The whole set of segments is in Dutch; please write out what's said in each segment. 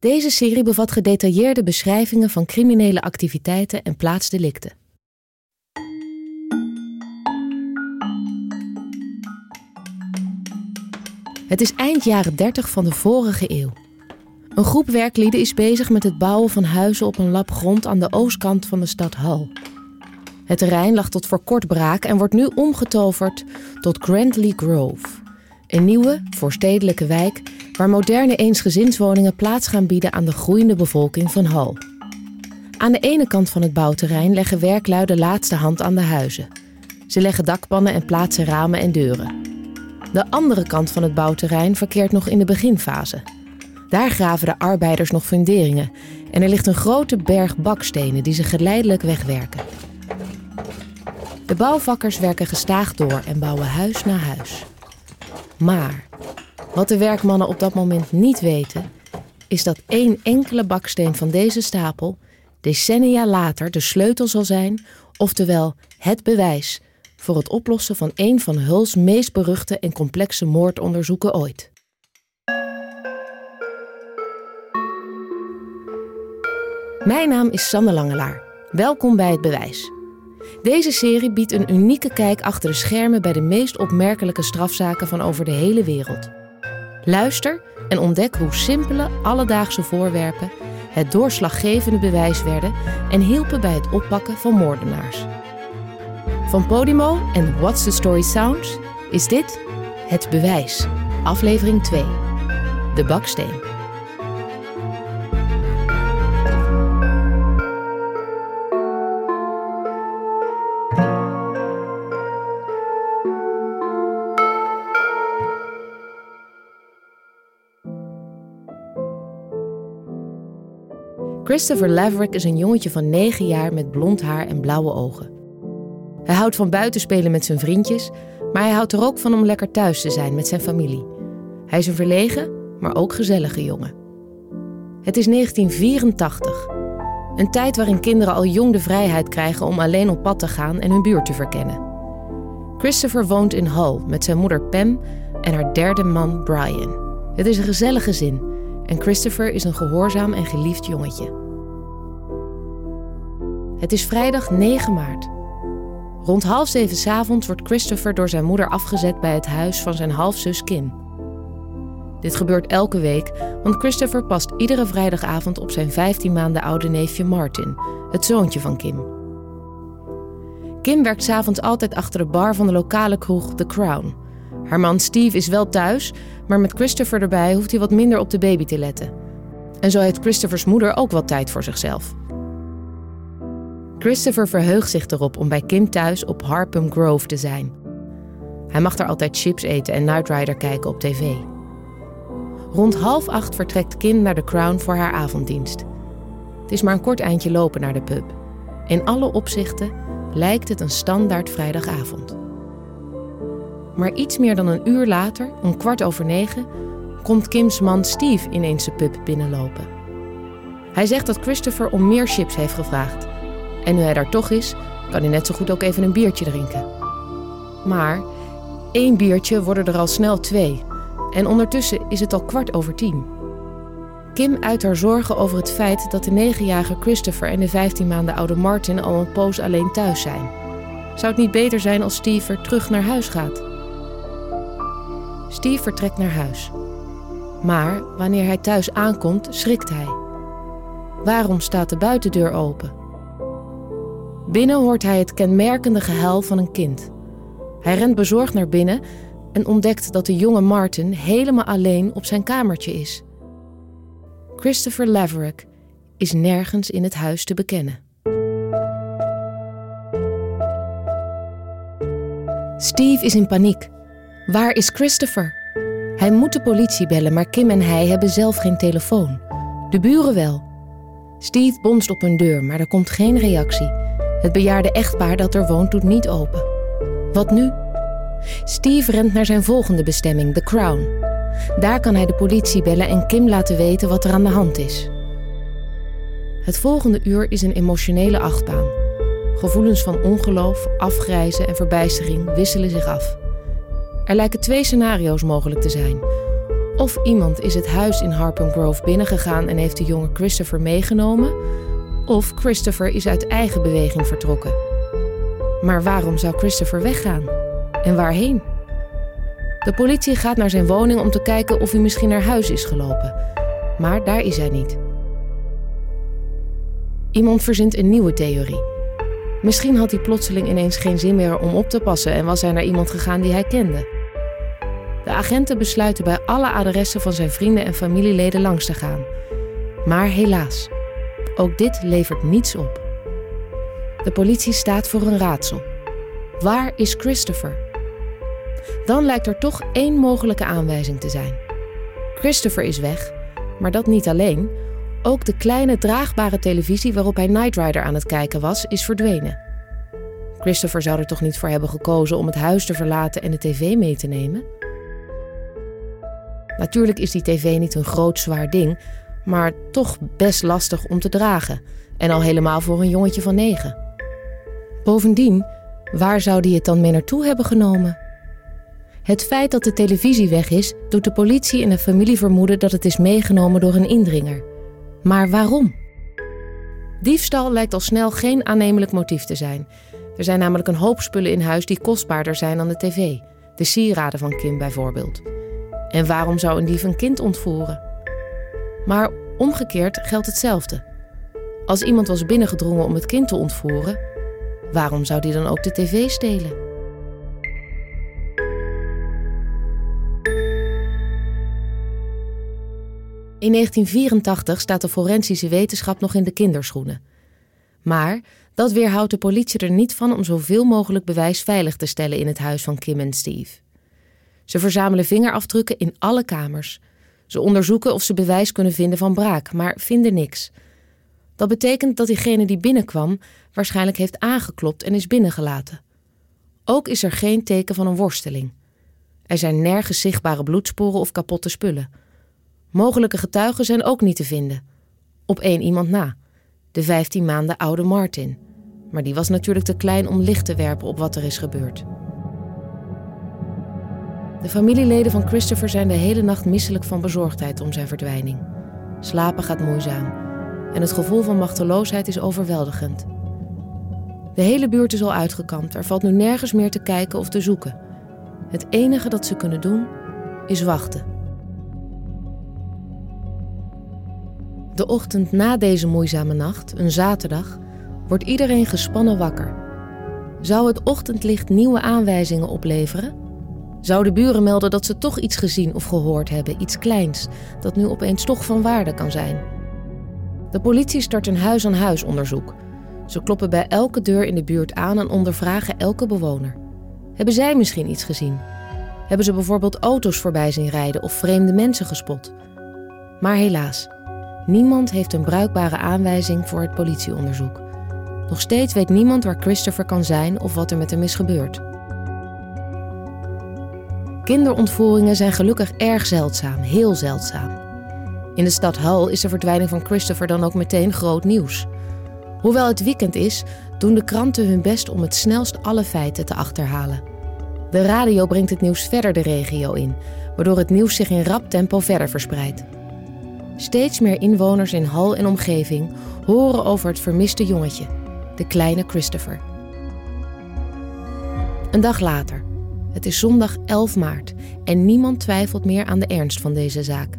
Deze serie bevat gedetailleerde beschrijvingen van criminele activiteiten en plaatsdelicten. Het is eind jaren 30 van de vorige eeuw. Een groep werklieden is bezig met het bouwen van huizen op een lap grond aan de oostkant van de stad Hull. Het terrein lag tot voor kort braak en wordt nu omgetoverd tot Grantley Grove. Een nieuwe, voorstedelijke wijk waar moderne eensgezinswoningen plaats gaan bieden aan de groeiende bevolking van Hull. Aan de ene kant van het bouwterrein leggen werklui de laatste hand aan de huizen. Ze leggen dakpannen en plaatsen ramen en deuren. De andere kant van het bouwterrein verkeert nog in de beginfase. Daar graven de arbeiders nog funderingen en er ligt een grote berg bakstenen die ze geleidelijk wegwerken. De bouwvakkers werken gestaag door en bouwen huis na huis. Maar wat de werkmannen op dat moment niet weten, is dat één enkele baksteen van deze stapel decennia later de sleutel zal zijn, oftewel het bewijs voor het oplossen van een van Hul's meest beruchte en complexe moordonderzoeken ooit. Mijn naam is Sanne Langelaar. Welkom bij Het Bewijs. Deze serie biedt een unieke kijk achter de schermen bij de meest opmerkelijke strafzaken van over de hele wereld. Luister en ontdek hoe simpele, alledaagse voorwerpen het doorslaggevende bewijs werden en hielpen bij het oppakken van moordenaars. Van Podimo en What's the Story Sounds is dit Het Bewijs, aflevering 2. De baksteen. Christopher Laverick is een jongetje van 9 jaar met blond haar en blauwe ogen. Hij houdt van buitenspelen met zijn vriendjes, maar hij houdt er ook van om lekker thuis te zijn met zijn familie. Hij is een verlegen, maar ook gezellige jongen. Het is 1984. Een tijd waarin kinderen al jong de vrijheid krijgen om alleen op pad te gaan en hun buurt te verkennen. Christopher woont in Hull met zijn moeder Pam en haar derde man Brian. Het is een gezellig gezin en Christopher is een gehoorzaam en geliefd jongetje. Het is vrijdag 9 maart. Rond half zeven s avonds wordt Christopher door zijn moeder afgezet bij het huis van zijn halfzus Kim. Dit gebeurt elke week, want Christopher past iedere vrijdagavond op zijn 15 maanden oude neefje Martin, het zoontje van Kim. Kim werkt s'avonds altijd achter de bar van de lokale kroeg The Crown. Haar man Steve is wel thuis, maar met Christopher erbij hoeft hij wat minder op de baby te letten. En zo heeft Christophers moeder ook wat tijd voor zichzelf. Christopher verheugt zich erop om bij Kim thuis op Harpham Grove te zijn. Hij mag daar altijd chips eten en Night Rider kijken op tv. Rond half acht vertrekt Kim naar de Crown voor haar avonddienst. Het is maar een kort eindje lopen naar de pub. In alle opzichten lijkt het een standaard vrijdagavond. Maar iets meer dan een uur later, om kwart over negen, komt Kims man Steve ineens de pub binnenlopen. Hij zegt dat Christopher om meer chips heeft gevraagd. En nu hij daar toch is, kan hij net zo goed ook even een biertje drinken. Maar één biertje worden er al snel twee. En ondertussen is het al kwart over tien. Kim uit haar zorgen over het feit dat de negenjarige Christopher en de 15 maanden oude Martin al een poos alleen thuis zijn. Zou het niet beter zijn als Steve er terug naar huis gaat? Steve vertrekt naar huis. Maar wanneer hij thuis aankomt, schrikt hij. Waarom staat de buitendeur open? Binnen hoort hij het kenmerkende gehuil van een kind. Hij rent bezorgd naar binnen en ontdekt dat de jonge Martin helemaal alleen op zijn kamertje is. Christopher Laverick is nergens in het huis te bekennen. Steve is in paniek. Waar is Christopher? Hij moet de politie bellen, maar Kim en hij hebben zelf geen telefoon. De buren wel. Steve bonst op een deur, maar er komt geen reactie. Het bejaarde echtpaar dat er woont doet niet open. Wat nu? Steve rent naar zijn volgende bestemming, The Crown. Daar kan hij de politie bellen en Kim laten weten wat er aan de hand is. Het volgende uur is een emotionele achtbaan. Gevoelens van ongeloof, afgrijzen en verbijstering wisselen zich af. Er lijken twee scenario's mogelijk te zijn. Of iemand is het huis in Harpen Grove binnengegaan en heeft de jonge Christopher meegenomen, of Christopher is uit eigen beweging vertrokken. Maar waarom zou Christopher weggaan? En waarheen? De politie gaat naar zijn woning om te kijken of hij misschien naar huis is gelopen. Maar daar is hij niet. Iemand verzint een nieuwe theorie. Misschien had hij plotseling ineens geen zin meer om op te passen en was hij naar iemand gegaan die hij kende. De agenten besluiten bij alle adressen van zijn vrienden en familieleden langs te gaan. Maar helaas, ook dit levert niets op. De politie staat voor een raadsel. Waar is Christopher? Dan lijkt er toch één mogelijke aanwijzing te zijn. Christopher is weg, maar dat niet alleen. Ook de kleine draagbare televisie waarop hij Night Rider aan het kijken was, is verdwenen. Christopher zou er toch niet voor hebben gekozen om het huis te verlaten en de tv mee te nemen? Natuurlijk is die tv niet een groot zwaar ding, maar toch best lastig om te dragen. En al helemaal voor een jongetje van negen. Bovendien, waar zou die het dan mee naartoe hebben genomen? Het feit dat de televisie weg is, doet de politie en de familie vermoeden dat het is meegenomen door een indringer. Maar waarom? Diefstal lijkt al snel geen aannemelijk motief te zijn. Er zijn namelijk een hoop spullen in huis die kostbaarder zijn dan de tv. De sieraden van Kim bijvoorbeeld. En waarom zou een dief een kind ontvoeren? Maar omgekeerd geldt hetzelfde. Als iemand was binnengedrongen om het kind te ontvoeren, waarom zou die dan ook de tv stelen? In 1984 staat de forensische wetenschap nog in de kinderschoenen. Maar dat weerhoudt de politie er niet van om zoveel mogelijk bewijs veilig te stellen in het huis van Kim en Steve. Ze verzamelen vingerafdrukken in alle kamers. Ze onderzoeken of ze bewijs kunnen vinden van braak, maar vinden niks. Dat betekent dat diegene die binnenkwam waarschijnlijk heeft aangeklopt en is binnengelaten. Ook is er geen teken van een worsteling. Er zijn nergens zichtbare bloedsporen of kapotte spullen. Mogelijke getuigen zijn ook niet te vinden. Op één iemand na, de 15 maanden oude Martin. Maar die was natuurlijk te klein om licht te werpen op wat er is gebeurd. De familieleden van Christopher zijn de hele nacht misselijk van bezorgdheid om zijn verdwijning. Slapen gaat moeizaam en het gevoel van machteloosheid is overweldigend. De hele buurt is al uitgekampt, er valt nu nergens meer te kijken of te zoeken. Het enige dat ze kunnen doen is wachten. De ochtend na deze moeizame nacht, een zaterdag, wordt iedereen gespannen wakker. Zou het ochtendlicht nieuwe aanwijzingen opleveren? Zouden buren melden dat ze toch iets gezien of gehoord hebben, iets kleins, dat nu opeens toch van waarde kan zijn? De politie start een huis-aan-huis onderzoek. Ze kloppen bij elke deur in de buurt aan en ondervragen elke bewoner. Hebben zij misschien iets gezien? Hebben ze bijvoorbeeld auto's voorbij zien rijden of vreemde mensen gespot? Maar helaas, Niemand heeft een bruikbare aanwijzing voor het politieonderzoek. Nog steeds weet niemand waar Christopher kan zijn of wat er met hem is gebeurd. Kinderontvoeringen zijn gelukkig erg zeldzaam, heel zeldzaam. In de stad Hull is de verdwijning van Christopher dan ook meteen groot nieuws. Hoewel het weekend is, doen de kranten hun best om het snelst alle feiten te achterhalen. De radio brengt het nieuws verder de regio in, waardoor het nieuws zich in rap tempo verder verspreidt. Steeds meer inwoners in Hal en omgeving horen over het vermiste jongetje, de kleine Christopher. Een dag later. Het is zondag 11 maart en niemand twijfelt meer aan de ernst van deze zaak.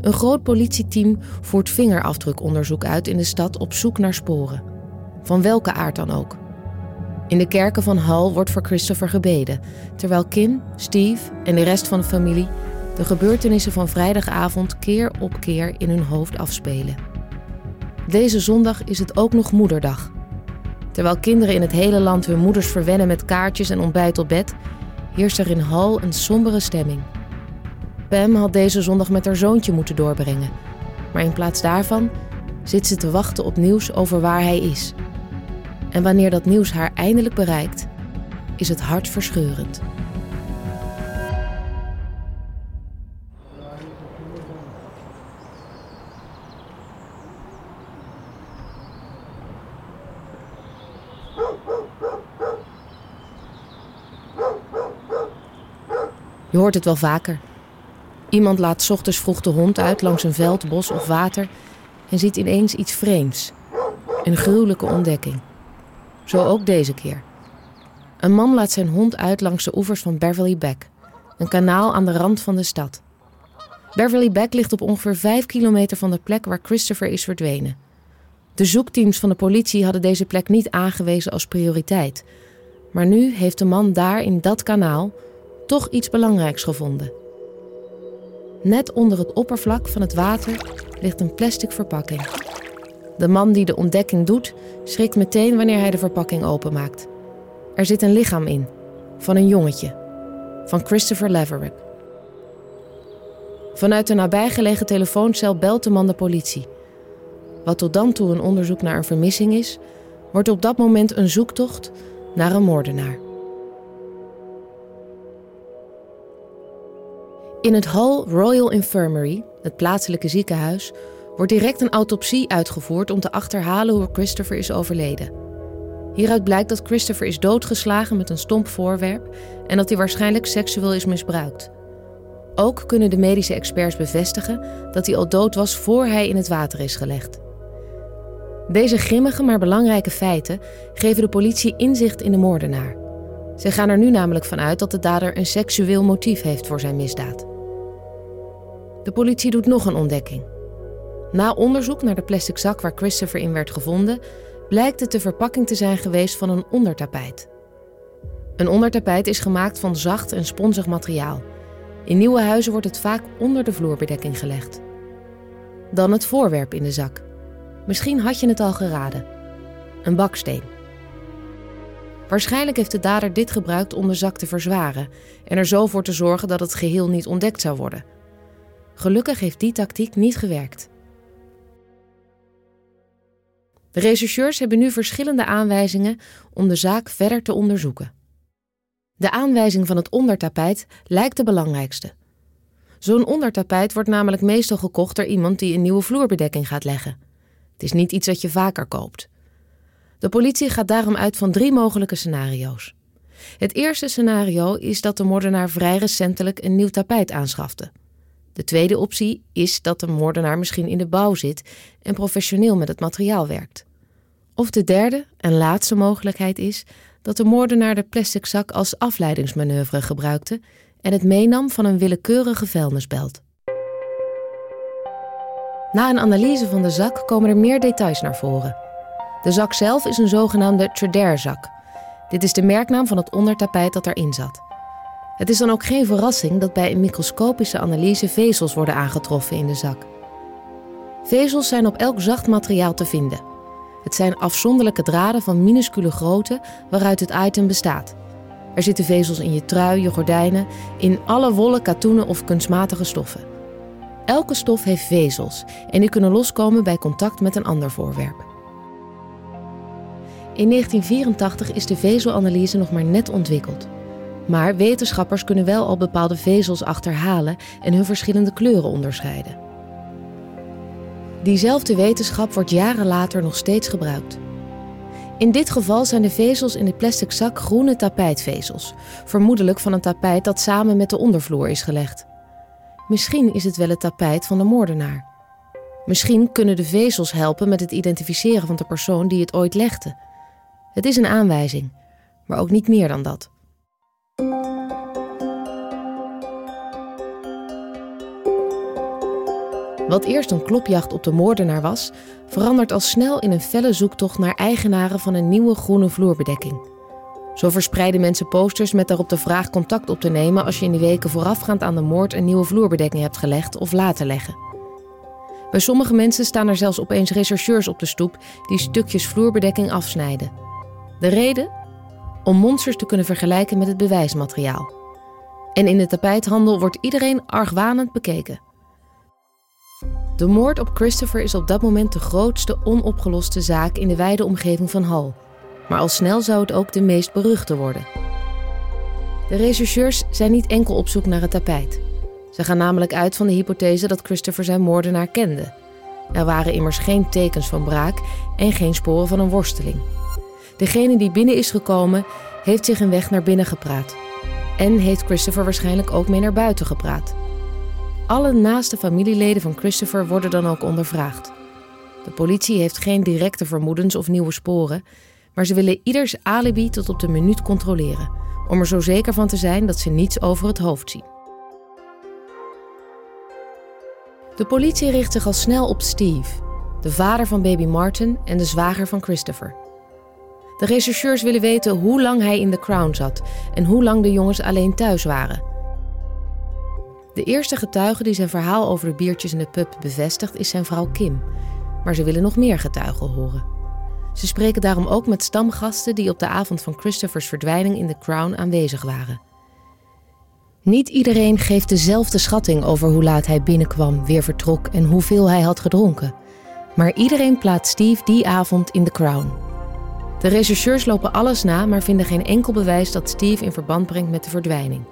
Een groot politieteam voert vingerafdrukonderzoek uit in de stad op zoek naar sporen. Van welke aard dan ook. In de kerken van Hal wordt voor Christopher gebeden, terwijl Kim, Steve en de rest van de familie de gebeurtenissen van vrijdagavond keer op keer in hun hoofd afspelen. Deze zondag is het ook nog Moederdag. Terwijl kinderen in het hele land hun moeders verwennen met kaartjes en ontbijt op bed, heerst er in Hal een sombere stemming. Pam had deze zondag met haar zoontje moeten doorbrengen, maar in plaats daarvan zit ze te wachten op nieuws over waar hij is. En wanneer dat nieuws haar eindelijk bereikt, is het hartverscheurend. Je hoort het wel vaker. Iemand laat ochtends vroeg de hond uit langs een veld, bos of water en ziet ineens iets vreemds. Een gruwelijke ontdekking. Zo ook deze keer. Een man laat zijn hond uit langs de oevers van Beverly Beck, een kanaal aan de rand van de stad. Beverly Beck ligt op ongeveer 5 kilometer van de plek waar Christopher is verdwenen. De zoekteams van de politie hadden deze plek niet aangewezen als prioriteit. Maar nu heeft de man daar in dat kanaal toch iets belangrijks gevonden. Net onder het oppervlak van het water ligt een plastic verpakking. De man die de ontdekking doet, schrikt meteen wanneer hij de verpakking openmaakt. Er zit een lichaam in, van een jongetje, van Christopher Leverick. Vanuit de nabijgelegen telefooncel belt de man de politie. Wat tot dan toe een onderzoek naar een vermissing is, wordt op dat moment een zoektocht naar een moordenaar. In het Hull Royal Infirmary, het plaatselijke ziekenhuis, wordt direct een autopsie uitgevoerd om te achterhalen hoe Christopher is overleden. Hieruit blijkt dat Christopher is doodgeslagen met een stomp voorwerp en dat hij waarschijnlijk seksueel is misbruikt. Ook kunnen de medische experts bevestigen dat hij al dood was voor hij in het water is gelegd. Deze grimmige maar belangrijke feiten geven de politie inzicht in de moordenaar. Ze gaan er nu namelijk vanuit dat de dader een seksueel motief heeft voor zijn misdaad. De politie doet nog een ontdekking. Na onderzoek naar de plastic zak waar Christopher in werd gevonden, blijkt het de verpakking te zijn geweest van een ondertapijt. Een ondertapijt is gemaakt van zacht en sponsig materiaal. In nieuwe huizen wordt het vaak onder de vloerbedekking gelegd. Dan het voorwerp in de zak. Misschien had je het al geraden: een baksteen. Waarschijnlijk heeft de dader dit gebruikt om de zak te verzwaren en er zo voor te zorgen dat het geheel niet ontdekt zou worden. Gelukkig heeft die tactiek niet gewerkt. De rechercheurs hebben nu verschillende aanwijzingen om de zaak verder te onderzoeken. De aanwijzing van het ondertapijt lijkt de belangrijkste. Zo'n ondertapijt wordt namelijk meestal gekocht door iemand die een nieuwe vloerbedekking gaat leggen. Het is niet iets dat je vaker koopt. De politie gaat daarom uit van drie mogelijke scenario's. Het eerste scenario is dat de moordenaar vrij recentelijk een nieuw tapijt aanschafte. De tweede optie is dat de moordenaar misschien in de bouw zit en professioneel met het materiaal werkt. Of de derde en laatste mogelijkheid is dat de moordenaar de plastic zak als afleidingsmanoeuvre gebruikte en het meenam van een willekeurige vuilnisbelt. Na een analyse van de zak komen er meer details naar voren. De zak zelf is een zogenaamde Trader-zak. Dit is de merknaam van het ondertapijt dat erin zat. Het is dan ook geen verrassing dat bij een microscopische analyse vezels worden aangetroffen in de zak. Vezels zijn op elk zacht materiaal te vinden. Het zijn afzonderlijke draden van minuscule grootte waaruit het item bestaat. Er zitten vezels in je trui, je gordijnen, in alle wollen, katoenen of kunstmatige stoffen. Elke stof heeft vezels en die kunnen loskomen bij contact met een ander voorwerp. In 1984 is de vezelanalyse nog maar net ontwikkeld. Maar wetenschappers kunnen wel al bepaalde vezels achterhalen en hun verschillende kleuren onderscheiden. Diezelfde wetenschap wordt jaren later nog steeds gebruikt. In dit geval zijn de vezels in de plastic zak groene tapijtvezels, vermoedelijk van een tapijt dat samen met de ondervloer is gelegd. Misschien is het wel het tapijt van de moordenaar. Misschien kunnen de vezels helpen met het identificeren van de persoon die het ooit legde. Het is een aanwijzing, maar ook niet meer dan dat. Wat eerst een klopjacht op de moordenaar was, verandert al snel in een felle zoektocht naar eigenaren van een nieuwe groene vloerbedekking. Zo verspreiden mensen posters met daarop de vraag contact op te nemen als je in de weken voorafgaand aan de moord een nieuwe vloerbedekking hebt gelegd of laten leggen. Bij sommige mensen staan er zelfs opeens rechercheurs op de stoep die stukjes vloerbedekking afsnijden. De reden? Om monsters te kunnen vergelijken met het bewijsmateriaal. En in de tapijthandel wordt iedereen argwanend bekeken. De moord op Christopher is op dat moment de grootste onopgeloste zaak in de wijde omgeving van Hal. Maar al snel zou het ook de meest beruchte worden. De rechercheurs zijn niet enkel op zoek naar het tapijt. Ze gaan namelijk uit van de hypothese dat Christopher zijn moordenaar kende. Er waren immers geen tekens van braak en geen sporen van een worsteling. Degene die binnen is gekomen, heeft zich een weg naar binnen gepraat. En heeft Christopher waarschijnlijk ook mee naar buiten gepraat. Alle naaste familieleden van Christopher worden dan ook ondervraagd. De politie heeft geen directe vermoedens of nieuwe sporen, maar ze willen ieders alibi tot op de minuut controleren, om er zo zeker van te zijn dat ze niets over het hoofd zien. De politie richt zich al snel op Steve, de vader van baby Martin en de zwager van Christopher. De rechercheurs willen weten hoe lang hij in de Crown zat en hoe lang de jongens alleen thuis waren. De eerste getuige die zijn verhaal over de biertjes in de pub bevestigt is zijn vrouw Kim. Maar ze willen nog meer getuigen horen. Ze spreken daarom ook met stamgasten die op de avond van Christopher's verdwijning in de Crown aanwezig waren. Niet iedereen geeft dezelfde schatting over hoe laat hij binnenkwam, weer vertrok en hoeveel hij had gedronken. Maar iedereen plaatst Steve die avond in de Crown. De rechercheurs lopen alles na, maar vinden geen enkel bewijs dat Steve in verband brengt met de verdwijning.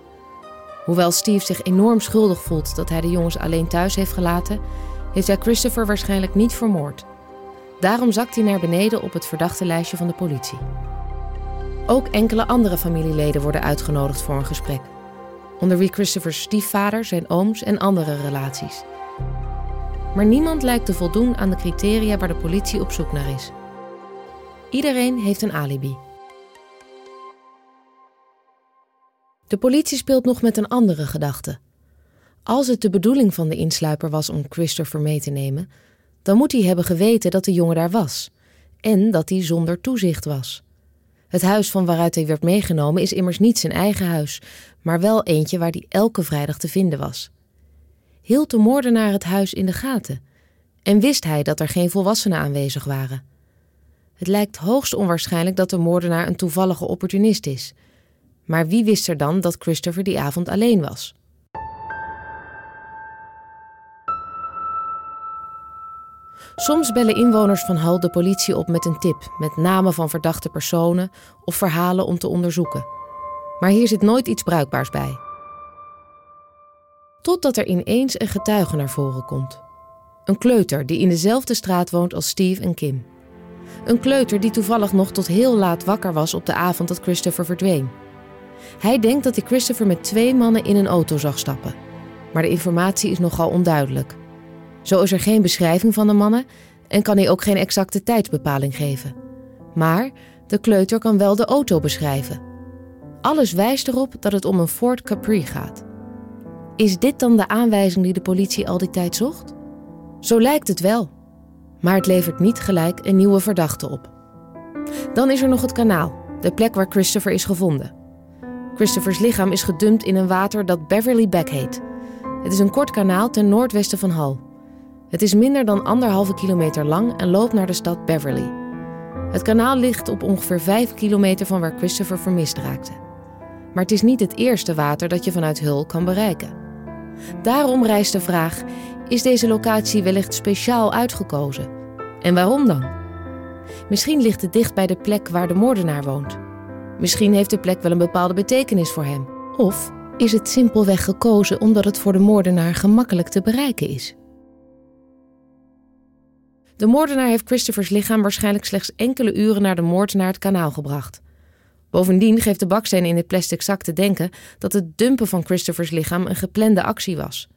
Hoewel Steve zich enorm schuldig voelt dat hij de jongens alleen thuis heeft gelaten, heeft hij Christopher waarschijnlijk niet vermoord. Daarom zakt hij naar beneden op het verdachte lijstje van de politie. Ook enkele andere familieleden worden uitgenodigd voor een gesprek. Onder wie Christopher's stiefvader, zijn ooms en andere relaties. Maar niemand lijkt te voldoen aan de criteria waar de politie op zoek naar is. Iedereen heeft een alibi. De politie speelt nog met een andere gedachte. Als het de bedoeling van de insluiper was om Christopher mee te nemen, dan moet hij hebben geweten dat de jongen daar was en dat hij zonder toezicht was. Het huis van waaruit hij werd meegenomen is immers niet zijn eigen huis, maar wel eentje waar hij elke vrijdag te vinden was. Hield de moordenaar het huis in de gaten en wist hij dat er geen volwassenen aanwezig waren? Het lijkt hoogst onwaarschijnlijk dat de moordenaar een toevallige opportunist is. Maar wie wist er dan dat Christopher die avond alleen was? Soms bellen inwoners van Hull de politie op met een tip, met namen van verdachte personen of verhalen om te onderzoeken. Maar hier zit nooit iets bruikbaars bij. Totdat er ineens een getuige naar voren komt. Een kleuter die in dezelfde straat woont als Steve en Kim. Een kleuter die toevallig nog tot heel laat wakker was op de avond dat Christopher verdween. Hij denkt dat hij Christopher met twee mannen in een auto zag stappen. Maar de informatie is nogal onduidelijk. Zo is er geen beschrijving van de mannen en kan hij ook geen exacte tijdsbepaling geven. Maar de kleuter kan wel de auto beschrijven. Alles wijst erop dat het om een Ford Capri gaat. Is dit dan de aanwijzing die de politie al die tijd zocht? Zo lijkt het wel. Maar het levert niet gelijk een nieuwe verdachte op. Dan is er nog het kanaal, de plek waar Christopher is gevonden. Christophers lichaam is gedumpt in een water dat Beverly Beck heet. Het is een kort kanaal ten noordwesten van Hull. Het is minder dan anderhalve kilometer lang en loopt naar de stad Beverly. Het kanaal ligt op ongeveer 5 kilometer van waar Christopher vermist raakte. Maar het is niet het eerste water dat je vanuit Hull kan bereiken. Daarom rijst de vraag: is deze locatie wellicht speciaal uitgekozen? En waarom dan? Misschien ligt het dicht bij de plek waar de moordenaar woont. Misschien heeft de plek wel een bepaalde betekenis voor hem. Of is het simpelweg gekozen omdat het voor de moordenaar gemakkelijk te bereiken is? De moordenaar heeft Christophers lichaam waarschijnlijk slechts enkele uren naar de moord naar het kanaal gebracht. Bovendien geeft de baksteen in het plastic zak te denken dat het dumpen van Christophers lichaam een geplande actie was.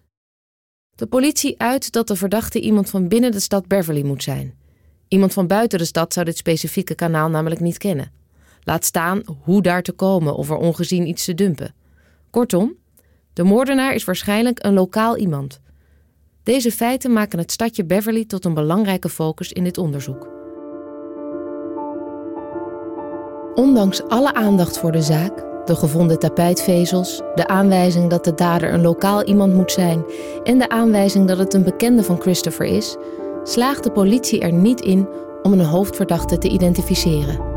De politie uit dat de verdachte iemand van binnen de stad Beverly moet zijn. Iemand van buiten de stad zou dit specifieke kanaal namelijk niet kennen. Laat staan hoe daar te komen of er ongezien iets te dumpen. Kortom, de moordenaar is waarschijnlijk een lokaal iemand. Deze feiten maken het stadje Beverly tot een belangrijke focus in dit onderzoek. Ondanks alle aandacht voor de zaak, de gevonden tapijtvezels, de aanwijzing dat de dader een lokaal iemand moet zijn en de aanwijzing dat het een bekende van Christopher is, slaagt de politie er niet in om een hoofdverdachte te identificeren.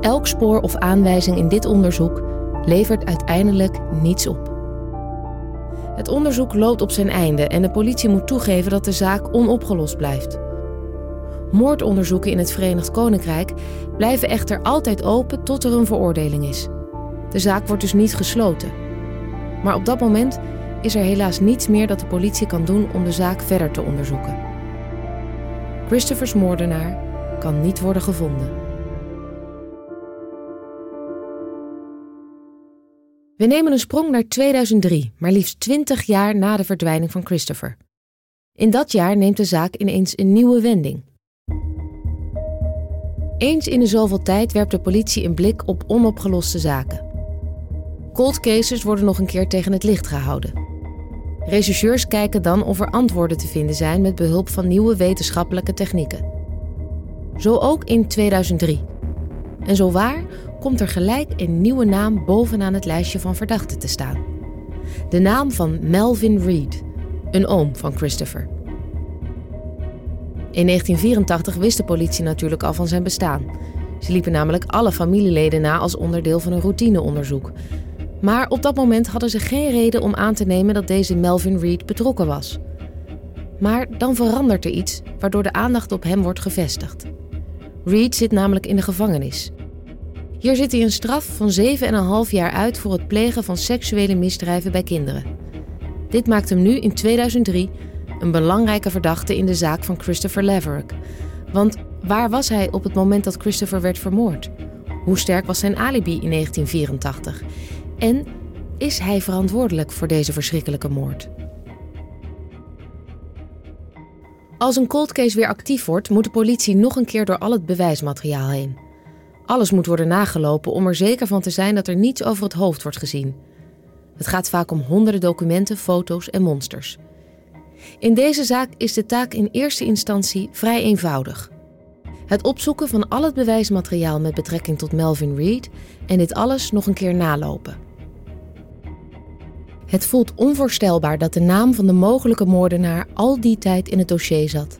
Elk spoor of aanwijzing in dit onderzoek levert uiteindelijk niets op. Het onderzoek loopt op zijn einde en de politie moet toegeven dat de zaak onopgelost blijft. Moordonderzoeken in het Verenigd Koninkrijk blijven echter altijd open tot er een veroordeling is. De zaak wordt dus niet gesloten. Maar op dat moment is er helaas niets meer dat de politie kan doen om de zaak verder te onderzoeken. Christopher's moordenaar kan niet worden gevonden. We nemen een sprong naar 2003, maar liefst 20 jaar na de verdwijning van Christopher. In dat jaar neemt de zaak ineens een nieuwe wending. Eens in de zoveel tijd werpt de politie een blik op onopgeloste zaken. Cold cases worden nog een keer tegen het licht gehouden. Rechercheurs kijken dan of er antwoorden te vinden zijn met behulp van nieuwe wetenschappelijke technieken. Zo ook in 2003. En zo waar komt er gelijk een nieuwe naam bovenaan het lijstje van verdachten te staan. De naam van Melvin Reed, een oom van Christopher. In 1984 wist de politie natuurlijk al van zijn bestaan. Ze liepen namelijk alle familieleden na als onderdeel van een routineonderzoek. Maar op dat moment hadden ze geen reden om aan te nemen dat deze Melvin Reed betrokken was. Maar dan verandert er iets waardoor de aandacht op hem wordt gevestigd. Reed zit namelijk in de gevangenis. Hier zit hij een straf van 7,5 jaar uit voor het plegen van seksuele misdrijven bij kinderen. Dit maakt hem nu in 2003 een belangrijke verdachte in de zaak van Christopher Laverick. Want waar was hij op het moment dat Christopher werd vermoord? Hoe sterk was zijn alibi in 1984? En is hij verantwoordelijk voor deze verschrikkelijke moord? Als een cold case weer actief wordt, moet de politie nog een keer door al het bewijsmateriaal heen. Alles moet worden nagelopen om er zeker van te zijn dat er niets over het hoofd wordt gezien. Het gaat vaak om honderden documenten, foto's en monsters. In deze zaak is de taak in eerste instantie vrij eenvoudig. Het opzoeken van al het bewijsmateriaal met betrekking tot Melvin Reed en dit alles nog een keer nalopen. Het voelt onvoorstelbaar dat de naam van de mogelijke moordenaar al die tijd in het dossier zat.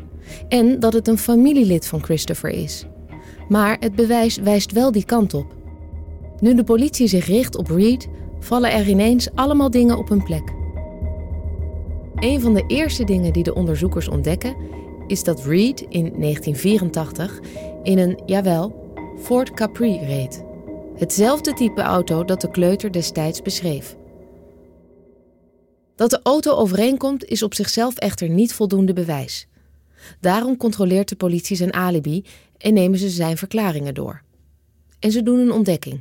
En dat het een familielid van Christopher is. Maar het bewijs wijst wel die kant op. Nu de politie zich richt op Reed, vallen er ineens allemaal dingen op hun plek. Een van de eerste dingen die de onderzoekers ontdekken is dat Reed in 1984 in een, jawel, Ford Capri reed. Hetzelfde type auto dat de kleuter destijds beschreef. Dat de auto overeenkomt is op zichzelf echter niet voldoende bewijs. Daarom controleert de politie zijn alibi en nemen ze zijn verklaringen door. En ze doen een ontdekking.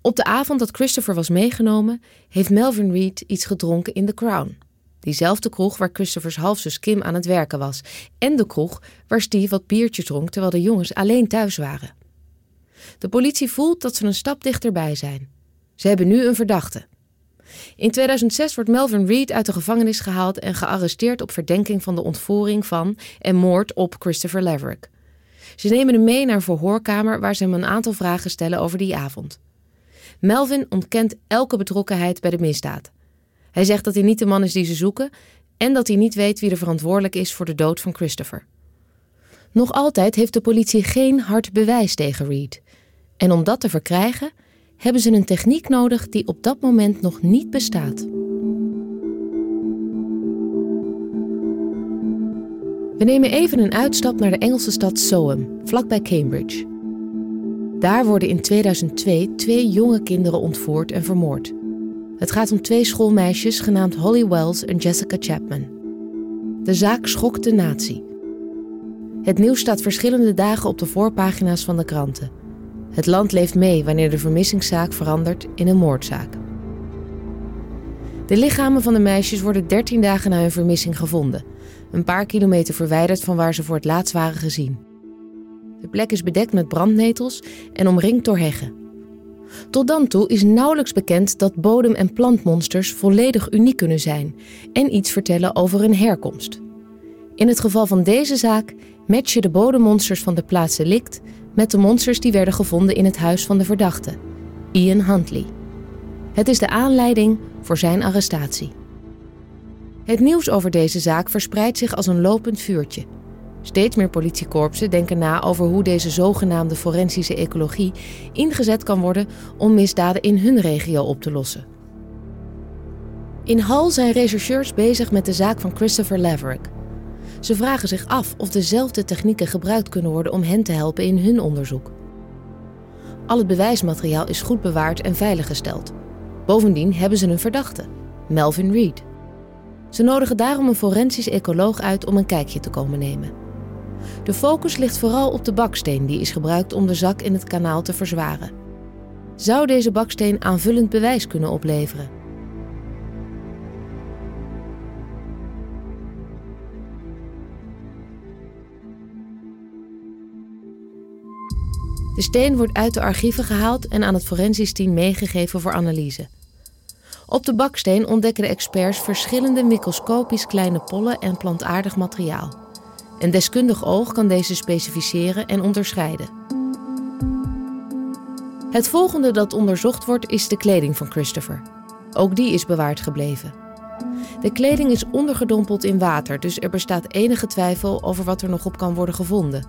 Op de avond dat Christopher was meegenomen, heeft Melvin Reed iets gedronken in The Crown. Diezelfde kroeg waar Christopher's halfzus Kim aan het werken was. En de kroeg waar Steve wat biertjes dronk terwijl de jongens alleen thuis waren. De politie voelt dat ze een stap dichterbij zijn. Ze hebben nu een verdachte. In 2006 wordt Melvin Reed uit de gevangenis gehaald en gearresteerd op verdenking van de ontvoering van en moord op Christopher Laverick. Ze nemen hem mee naar een verhoorkamer waar ze hem een aantal vragen stellen over die avond. Melvin ontkent elke betrokkenheid bij de misdaad. Hij zegt dat hij niet de man is die ze zoeken en dat hij niet weet wie er verantwoordelijk is voor de dood van Christopher. Nog altijd heeft de politie geen hard bewijs tegen Reed. En om dat te verkrijgen, hebben ze een techniek nodig die op dat moment nog niet bestaat. We nemen even een uitstap naar de Engelse stad Soham, vlakbij Cambridge. Daar worden in 2002 twee jonge kinderen ontvoerd en vermoord. Het gaat om twee schoolmeisjes genaamd Holly Wells en Jessica Chapman. De zaak schokt de natie. Het nieuws staat verschillende dagen op de voorpagina's van de kranten. Het land leeft mee wanneer de vermissingszaak verandert in een moordzaak. De lichamen van de meisjes worden 13 dagen na hun vermissing gevonden, een paar kilometer verwijderd van waar ze voor het laatst waren gezien. De plek is bedekt met brandnetels en omringd door heggen. Tot dan toe is nauwelijks bekend dat bodem- en plantmonsters volledig uniek kunnen zijn en iets vertellen over hun herkomst. In het geval van deze zaak matchen de bodemmonsters van de plaats delict met de monsters die werden gevonden in het huis van de verdachte, Ian Huntley. Het is de aanleiding voor zijn arrestatie. Het nieuws over deze zaak verspreidt zich als een lopend vuurtje. Steeds meer politiekorpsen denken na over hoe deze zogenaamde forensische ecologie ingezet kan worden om misdaden in hun regio op te lossen. In Hull zijn rechercheurs bezig met de zaak van Christopher Laverick. Ze vragen zich af of dezelfde technieken gebruikt kunnen worden om hen te helpen in hun onderzoek. Al het bewijsmateriaal is goed bewaard en veiliggesteld. Bovendien hebben ze een verdachte, Melvin Reed. Ze nodigen daarom een forensisch ecoloog uit om een kijkje te komen nemen. De focus ligt vooral op de baksteen die is gebruikt om de zak in het kanaal te verzwaren. Zou deze baksteen aanvullend bewijs kunnen opleveren? De steen wordt uit de archieven gehaald en aan het forensisch team meegegeven voor analyse. Op de baksteen ontdekken de experts verschillende microscopisch kleine pollen en plantaardig materiaal. Een deskundig oog kan deze specificeren en onderscheiden. Het volgende dat onderzocht wordt is de kleding van Christopher. Ook die is bewaard gebleven. De kleding is ondergedompeld in water, dus er bestaat enige twijfel over wat er nog op kan worden gevonden.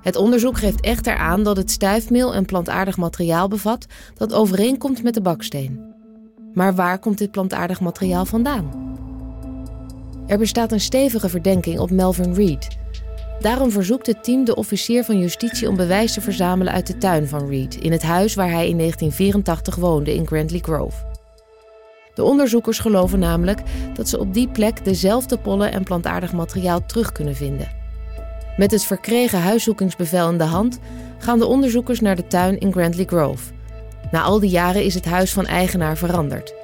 Het onderzoek geeft echter aan dat het stuifmeel een plantaardig materiaal bevat dat overeenkomt met de baksteen. Maar waar komt dit plantaardig materiaal vandaan? Er bestaat een stevige verdenking op Melvin Reed. Daarom verzoekt het team de officier van justitie om bewijs te verzamelen uit de tuin van Reed, in het huis waar hij in 1984 woonde in Grantley Grove. De onderzoekers geloven namelijk dat ze op die plek dezelfde pollen en plantaardig materiaal terug kunnen vinden. Met het verkregen huiszoekingsbevel in de hand gaan de onderzoekers naar de tuin in Grantley Grove. Na al die jaren is het huis van eigenaar veranderd.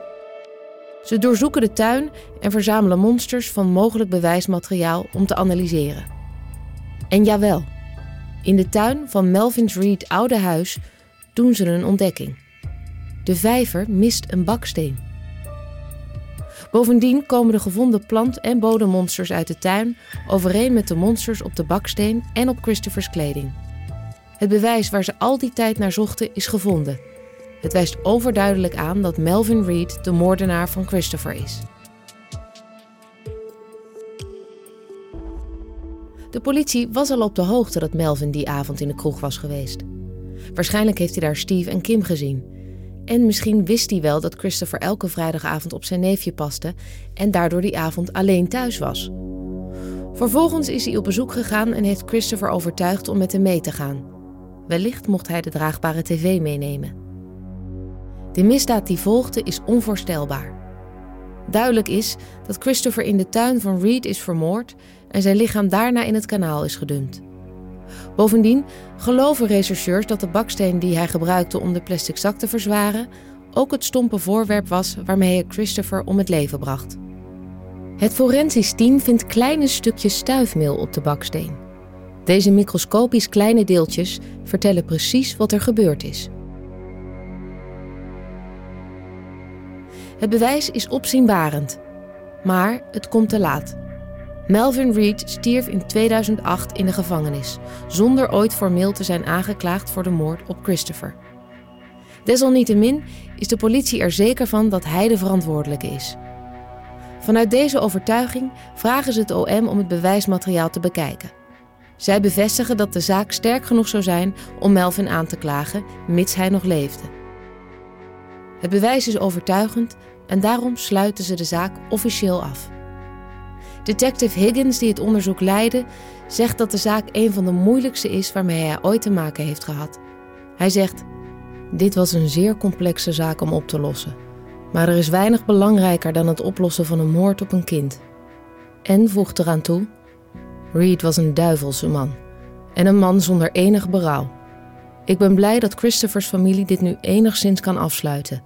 Ze doorzoeken de tuin en verzamelen monsters van mogelijk bewijsmateriaal om te analyseren. En jawel, in de tuin van Melvin's Reed oude huis doen ze een ontdekking. De vijver mist een baksteen. Bovendien komen de gevonden plant- en bodemmonsters uit de tuin overeen met de monsters op de baksteen en op Christopher's kleding. Het bewijs waar ze al die tijd naar zochten is gevonden. Het wijst overduidelijk aan dat Melvin Reed de moordenaar van Christopher is. De politie was al op de hoogte dat Melvin die avond in de kroeg was geweest. Waarschijnlijk heeft hij daar Steve en Kim gezien. En misschien wist hij wel dat Christopher elke vrijdagavond op zijn neefje paste en daardoor die avond alleen thuis was. Vervolgens is hij op bezoek gegaan en heeft Christopher overtuigd om met hem mee te gaan. Wellicht mocht hij de draagbare tv meenemen. De misdaad die volgde is onvoorstelbaar. Duidelijk is dat Christopher in de tuin van Reed is vermoord en zijn lichaam daarna in het kanaal is gedumpt. Bovendien geloven rechercheurs dat de baksteen die hij gebruikte om de plastic zak te verzwaren ook het stompe voorwerp was waarmee hij Christopher om het leven bracht. Het forensisch team vindt kleine stukjes stuifmeel op de baksteen. Deze microscopisch kleine deeltjes vertellen precies wat er gebeurd is. Het bewijs is opzienbarend, maar het komt te laat. Melvin Reed stierf in 2008 in de gevangenis, zonder ooit formeel te zijn aangeklaagd voor de moord op Christopher. Desalniettemin is de politie er zeker van dat hij de verantwoordelijke is. Vanuit deze overtuiging vragen ze het OM om het bewijsmateriaal te bekijken. Zij bevestigen dat de zaak sterk genoeg zou zijn om Melvin aan te klagen, mits hij nog leefde. Het bewijs is overtuigend en daarom sluiten ze de zaak officieel af. Detective Higgins, die het onderzoek leidde, zegt dat de zaak een van de moeilijkste is waarmee hij ooit te maken heeft gehad. Hij zegt: Dit was een zeer complexe zaak om op te lossen. Maar er is weinig belangrijker dan het oplossen van een moord op een kind. En voegt eraan toe: Reed was een duivelse man. En een man zonder enig berouw. Ik ben blij dat Christopher's familie dit nu enigszins kan afsluiten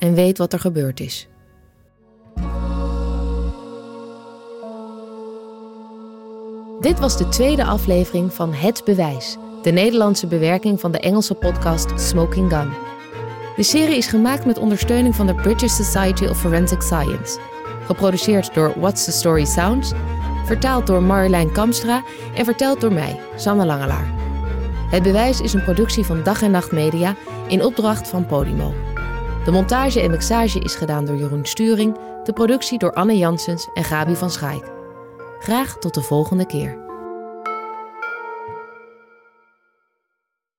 en weet wat er gebeurd is. Dit was de tweede aflevering van Het Bewijs, de Nederlandse bewerking van de Engelse podcast Smoking Gun. De serie is gemaakt met ondersteuning van de British Society of Forensic Science. Geproduceerd door What's the Story Sounds, vertaald door Marjolein Kamstra en verteld door mij, Sanne Langelaar. Het Bewijs is een productie van Dag en Nacht Media in opdracht van Podimo. De montage en mixage is gedaan door Jeroen Sturing, de productie door Anne Janssens en Gabi van Schaik. Graag tot de volgende keer.